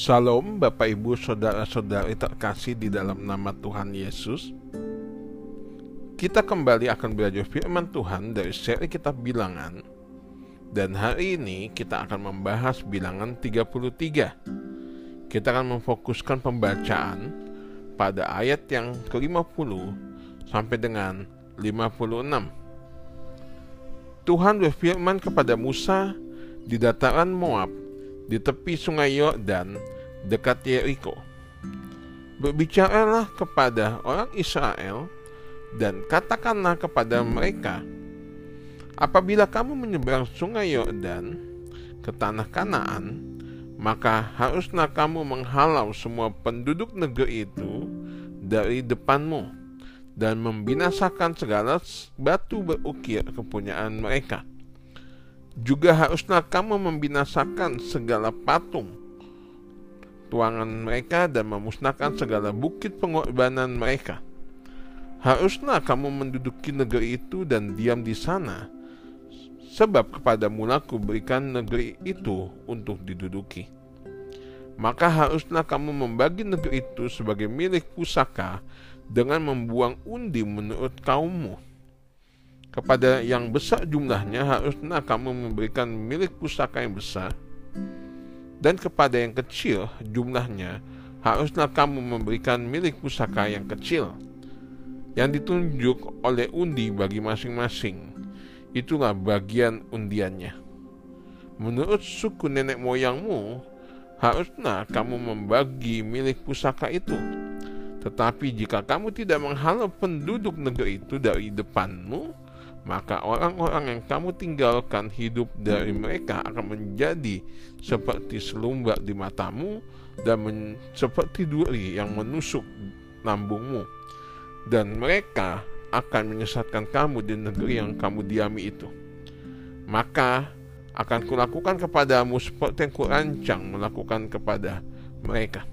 Salam Bapak Ibu Saudara-saudari terkasih di dalam nama Tuhan Yesus. Kita kembali akan belajar firman Tuhan dari seri kitab bilangan. Dan hari ini kita akan membahas bilangan 33 Kita akan memfokuskan pembacaan pada ayat yang ke-50 sampai dengan 56 Tuhan berfirman kepada Musa di dataran Moab di tepi sungai Yordan dekat Yeriko. Berbicaralah kepada orang Israel dan katakanlah kepada mereka, apabila kamu menyeberang sungai Yordan ke tanah Kanaan, maka haruslah kamu menghalau semua penduduk negeri itu dari depanmu dan membinasakan segala batu berukir kepunyaan mereka juga haruslah kamu membinasakan segala patung tuangan mereka dan memusnahkan segala bukit pengorbanan mereka. Haruslah kamu menduduki negeri itu dan diam di sana, sebab kepada mulaku berikan negeri itu untuk diduduki. Maka haruslah kamu membagi negeri itu sebagai milik pusaka dengan membuang undi menurut kaummu kepada yang besar jumlahnya haruslah kamu memberikan milik pusaka yang besar. Dan kepada yang kecil jumlahnya haruslah kamu memberikan milik pusaka yang kecil. Yang ditunjuk oleh undi bagi masing-masing. Itulah bagian undiannya. Menurut suku nenek moyangmu haruslah kamu membagi milik pusaka itu. Tetapi jika kamu tidak menghalau penduduk negeri itu dari depanmu maka orang-orang yang kamu tinggalkan hidup dari mereka akan menjadi seperti selumbak di matamu dan seperti duri yang menusuk lambungmu. Dan mereka akan menyesatkan kamu di negeri yang kamu diami itu. Maka akan kulakukan kepadamu seperti yang kurancang melakukan kepada mereka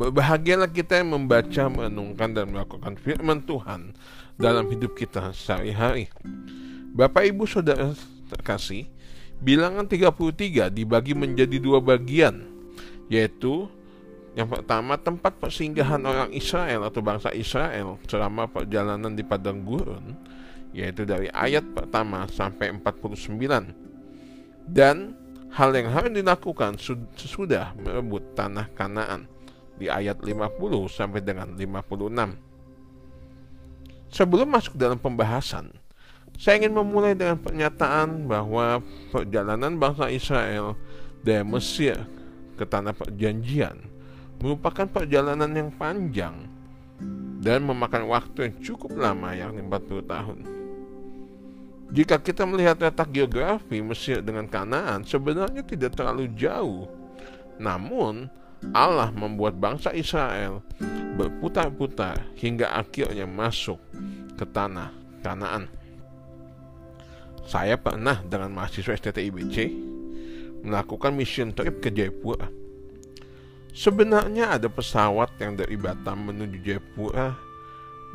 Berbahagialah kita yang membaca, merenungkan, dan melakukan firman Tuhan dalam hidup kita sehari-hari. Bapak Ibu Saudara terkasih, bilangan 33 dibagi menjadi dua bagian, yaitu yang pertama tempat persinggahan orang Israel atau bangsa Israel selama perjalanan di padang gurun, yaitu dari ayat pertama sampai 49. Dan hal yang harus dilakukan sesudah merebut tanah Kanaan di ayat 50 sampai dengan 56. Sebelum masuk dalam pembahasan, saya ingin memulai dengan pernyataan bahwa perjalanan bangsa Israel dari Mesir ke tanah perjanjian merupakan perjalanan yang panjang dan memakan waktu yang cukup lama yakni 40 tahun. Jika kita melihat letak geografi Mesir dengan Kanaan sebenarnya tidak terlalu jauh. Namun, Allah membuat bangsa Israel berputar-putar hingga akhirnya masuk ke tanah Kanaan. Saya pernah dengan mahasiswa STTIBC melakukan mission trip ke Jayapura. Sebenarnya ada pesawat yang dari Batam menuju Jayapura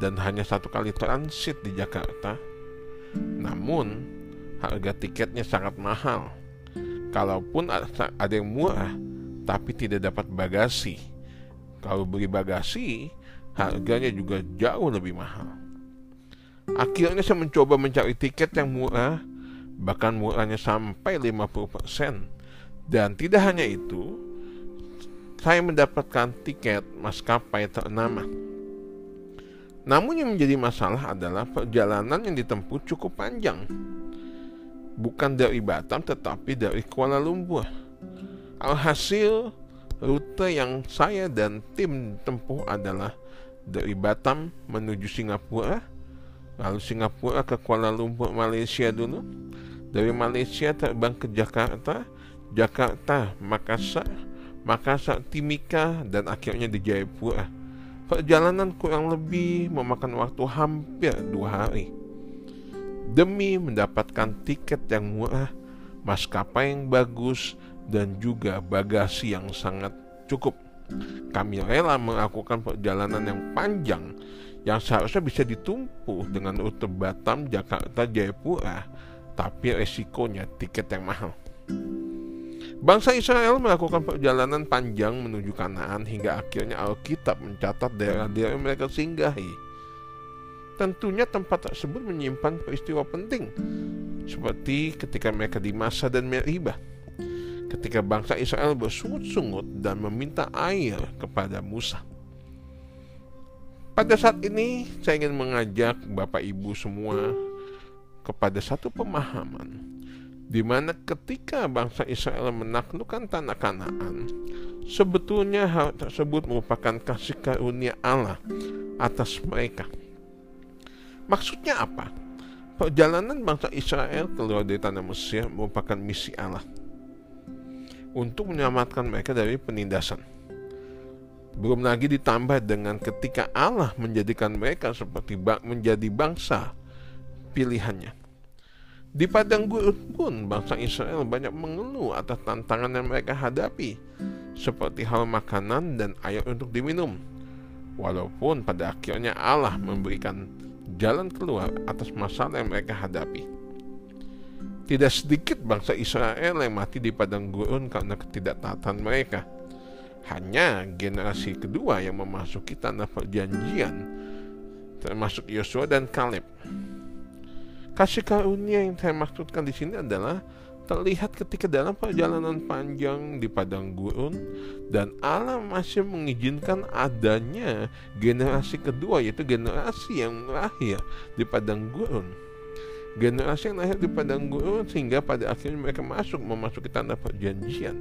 dan hanya satu kali transit di Jakarta. Namun, harga tiketnya sangat mahal. Kalaupun ada yang murah, tapi tidak dapat bagasi kalau beli bagasi, harganya juga jauh lebih mahal. Akhirnya saya mencoba mencari tiket yang murah, bahkan murahnya sampai 50%. Dan tidak hanya itu, saya mendapatkan tiket maskapai ternama. Namun yang menjadi masalah adalah perjalanan yang ditempuh cukup panjang. Bukan dari Batam tetapi dari Kuala Lumpur. Alhasil Rute yang saya dan tim tempuh adalah dari Batam menuju Singapura, lalu Singapura ke Kuala Lumpur Malaysia dulu, dari Malaysia terbang ke Jakarta, Jakarta Makassar, Makassar Timika dan akhirnya di Jayapura. Perjalanan kurang lebih memakan waktu hampir dua hari. Demi mendapatkan tiket yang murah, maskapai yang bagus, dan juga bagasi yang sangat cukup. Kami rela melakukan perjalanan yang panjang yang seharusnya bisa ditumpu dengan rute Batam, Jakarta, Jayapura, tapi resikonya tiket yang mahal. Bangsa Israel melakukan perjalanan panjang menuju Kanaan hingga akhirnya Alkitab mencatat daerah-daerah mereka singgahi. Tentunya tempat tersebut menyimpan peristiwa penting, seperti ketika mereka di Masa dan Meribah, ketika bangsa Israel bersungut-sungut dan meminta air kepada Musa. Pada saat ini, saya ingin mengajak Bapak Ibu semua kepada satu pemahaman di mana ketika bangsa Israel menaklukkan tanah Kanaan, sebetulnya hal tersebut merupakan kasih karunia Allah atas mereka. Maksudnya apa? Perjalanan bangsa Israel keluar dari tanah Mesir merupakan misi Allah untuk menyelamatkan mereka dari penindasan. Belum lagi ditambah dengan ketika Allah menjadikan mereka seperti menjadi bangsa pilihannya. Di padang gurun pun bangsa Israel banyak mengeluh atas tantangan yang mereka hadapi, seperti hal makanan dan air untuk diminum. Walaupun pada akhirnya Allah memberikan jalan keluar atas masalah yang mereka hadapi. Tidak sedikit bangsa Israel yang mati di padang gurun karena ketidaktaatan mereka. Hanya generasi kedua yang memasuki tanah perjanjian, termasuk Yosua dan Kaleb. Kasih karunia yang saya maksudkan di sini adalah terlihat ketika dalam perjalanan panjang di padang gurun dan Allah masih mengizinkan adanya generasi kedua yaitu generasi yang lahir di padang gurun generasi yang lahir di padang gurun sehingga pada akhirnya mereka masuk memasuki tanah perjanjian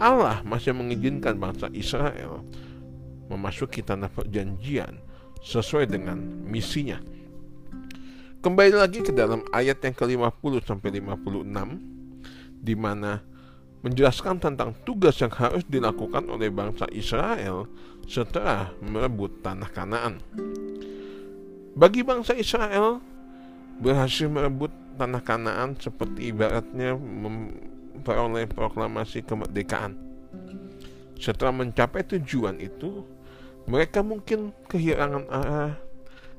Allah masih mengizinkan bangsa Israel memasuki tanah perjanjian sesuai dengan misinya Kembali lagi ke dalam ayat yang ke-50 sampai 56 di mana menjelaskan tentang tugas yang harus dilakukan oleh bangsa Israel setelah merebut tanah Kanaan. Bagi bangsa Israel berhasil merebut tanah Kanaan seperti ibaratnya memperoleh proklamasi kemerdekaan. Setelah mencapai tujuan itu, mereka mungkin kehilangan arah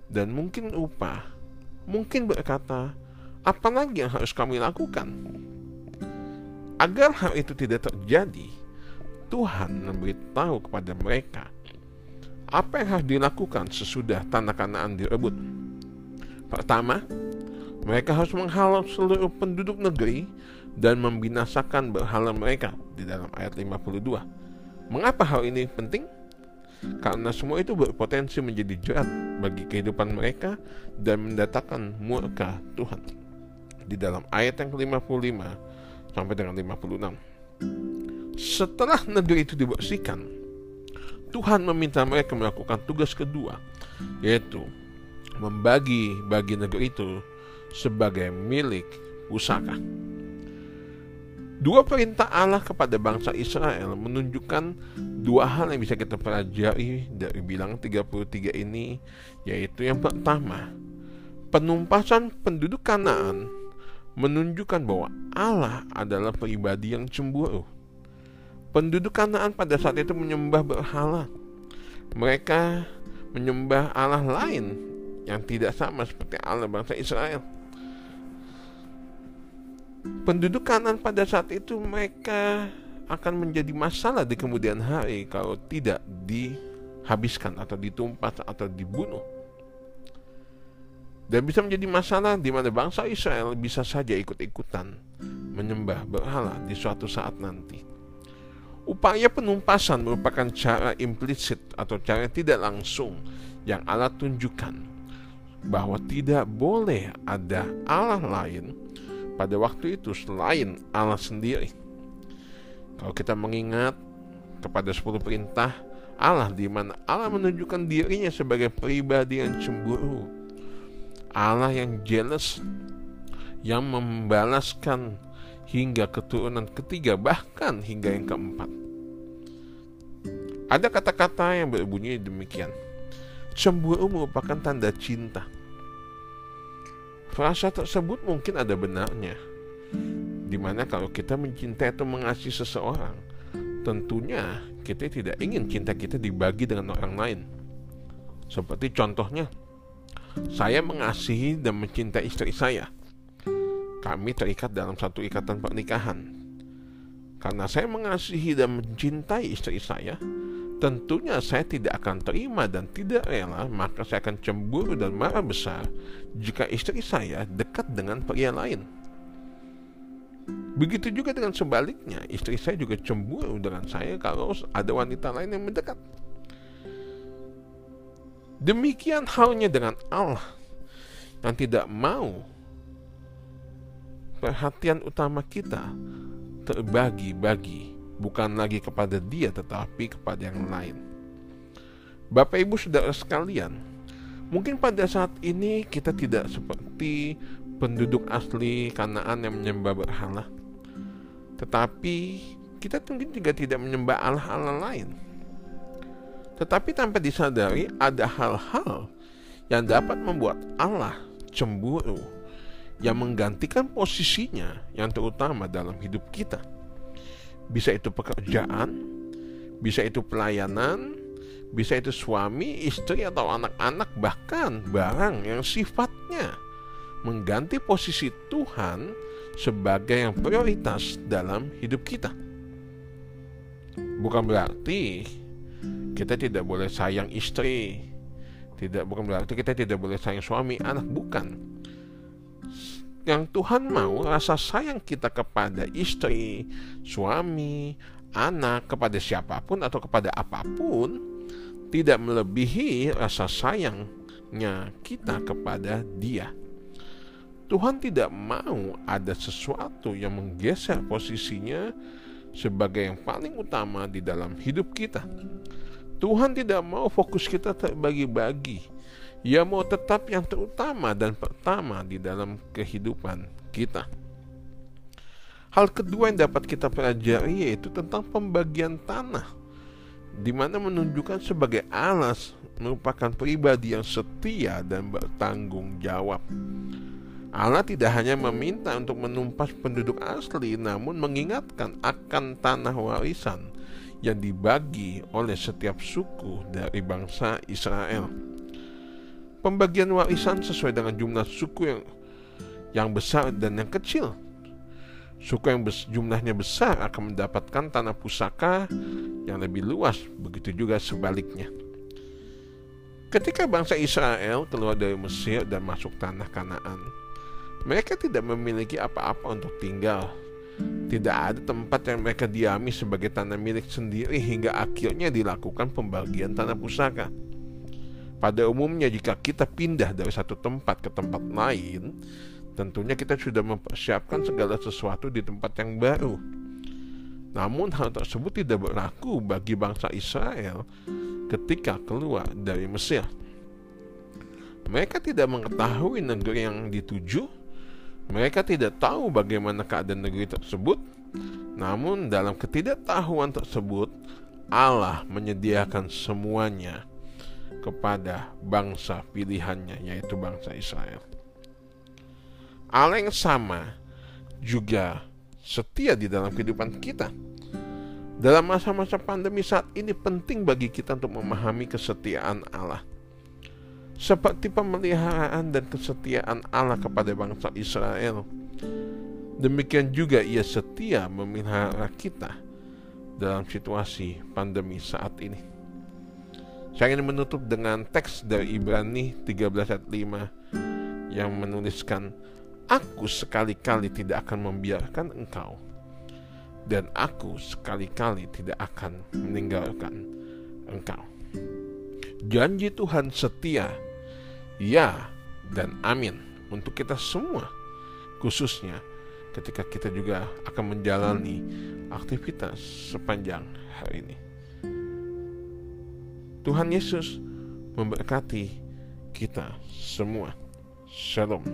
dan mungkin upah mungkin berkata, apa lagi yang harus kami lakukan? Agar hal itu tidak terjadi, Tuhan memberitahu kepada mereka apa yang harus dilakukan sesudah tanah kanaan direbut. Pertama, mereka harus menghalau seluruh penduduk negeri dan membinasakan berhala mereka di dalam ayat 52. Mengapa hal ini penting? karena semua itu berpotensi menjadi jerat bagi kehidupan mereka dan mendatangkan murka Tuhan. Di dalam ayat yang ke-55 sampai dengan 56. Setelah negeri itu dibersihkan, Tuhan meminta mereka melakukan tugas kedua, yaitu membagi bagi negeri itu sebagai milik pusaka. Dua perintah Allah kepada bangsa Israel menunjukkan dua hal yang bisa kita pelajari dari bilang 33 ini yaitu yang pertama penumpasan penduduk Kanaan menunjukkan bahwa Allah adalah pribadi yang cemburu. Penduduk Kanaan pada saat itu menyembah berhala. Mereka menyembah Allah lain yang tidak sama seperti Allah bangsa Israel penduduk kanan pada saat itu mereka akan menjadi masalah di kemudian hari kalau tidak dihabiskan atau ditumpas atau dibunuh. Dan bisa menjadi masalah di mana bangsa Israel bisa saja ikut-ikutan menyembah berhala di suatu saat nanti. Upaya penumpasan merupakan cara implisit atau cara tidak langsung yang Allah tunjukkan bahwa tidak boleh ada Allah lain pada waktu itu selain Allah sendiri. Kalau kita mengingat kepada 10 perintah Allah di mana Allah menunjukkan dirinya sebagai pribadi yang cemburu. Allah yang jealous yang membalaskan hingga keturunan ketiga bahkan hingga yang keempat. Ada kata-kata yang berbunyi demikian. Cemburu merupakan tanda cinta Frasa tersebut mungkin ada benarnya. Di mana kalau kita mencintai atau mengasihi seseorang, tentunya kita tidak ingin cinta kita dibagi dengan orang lain. Seperti contohnya, saya mengasihi dan mencintai istri saya. Kami terikat dalam satu ikatan pernikahan. Karena saya mengasihi dan mencintai istri saya, tentunya saya tidak akan terima dan tidak rela, maka saya akan cemburu dan marah besar jika istri saya dekat dengan pria lain. Begitu juga dengan sebaliknya, istri saya juga cemburu dengan saya kalau ada wanita lain yang mendekat. Demikian halnya dengan Allah yang tidak mau perhatian utama kita terbagi-bagi bukan lagi kepada dia tetapi kepada yang lain. Bapak Ibu Saudara sekalian, mungkin pada saat ini kita tidak seperti penduduk asli Kanaan yang menyembah berhala. Tetapi kita mungkin juga tidak menyembah Allah-Allah lain. Tetapi tanpa disadari ada hal-hal yang dapat membuat Allah cemburu yang menggantikan posisinya yang terutama dalam hidup kita. Bisa itu pekerjaan, bisa itu pelayanan, bisa itu suami, istri atau anak-anak bahkan barang yang sifatnya mengganti posisi Tuhan sebagai yang prioritas dalam hidup kita. Bukan berarti kita tidak boleh sayang istri, tidak bukan berarti kita tidak boleh sayang suami, anak bukan yang Tuhan mau rasa sayang kita kepada istri, suami, anak, kepada siapa pun atau kepada apa pun tidak melebihi rasa sayangnya kita kepada Dia. Tuhan tidak mau ada sesuatu yang menggeser posisinya sebagai yang paling utama di dalam hidup kita. Tuhan tidak mau fokus kita terbagi-bagi ia mau tetap yang terutama dan pertama di dalam kehidupan kita. Hal kedua yang dapat kita pelajari yaitu tentang pembagian tanah, di mana menunjukkan sebagai alas merupakan pribadi yang setia dan bertanggung jawab. Allah tidak hanya meminta untuk menumpas penduduk asli, namun mengingatkan akan tanah warisan yang dibagi oleh setiap suku dari bangsa Israel. Pembagian warisan sesuai dengan jumlah suku yang yang besar dan yang kecil. Suku yang bes, jumlahnya besar akan mendapatkan tanah pusaka yang lebih luas, begitu juga sebaliknya. Ketika bangsa Israel keluar dari Mesir dan masuk tanah Kanaan, mereka tidak memiliki apa-apa untuk tinggal. Tidak ada tempat yang mereka diami sebagai tanah milik sendiri hingga akhirnya dilakukan pembagian tanah pusaka. Pada umumnya jika kita pindah dari satu tempat ke tempat lain, tentunya kita sudah mempersiapkan segala sesuatu di tempat yang baru. Namun hal tersebut tidak berlaku bagi bangsa Israel ketika keluar dari Mesir. Mereka tidak mengetahui negeri yang dituju, mereka tidak tahu bagaimana keadaan negeri tersebut. Namun dalam ketidaktahuan tersebut, Allah menyediakan semuanya kepada bangsa pilihannya yaitu bangsa Israel. Allah yang sama juga setia di dalam kehidupan kita. Dalam masa-masa pandemi saat ini penting bagi kita untuk memahami kesetiaan Allah. Seperti pemeliharaan dan kesetiaan Allah kepada bangsa Israel. Demikian juga ia setia memelihara kita dalam situasi pandemi saat ini. Saya ingin menutup dengan teks dari Ibrani 13 ayat 5 yang menuliskan Aku sekali-kali tidak akan membiarkan engkau dan aku sekali-kali tidak akan meninggalkan engkau. Janji Tuhan setia, ya dan amin untuk kita semua, khususnya ketika kita juga akan menjalani aktivitas sepanjang hari ini. Tuhan Yesus memberkati kita semua. Shalom.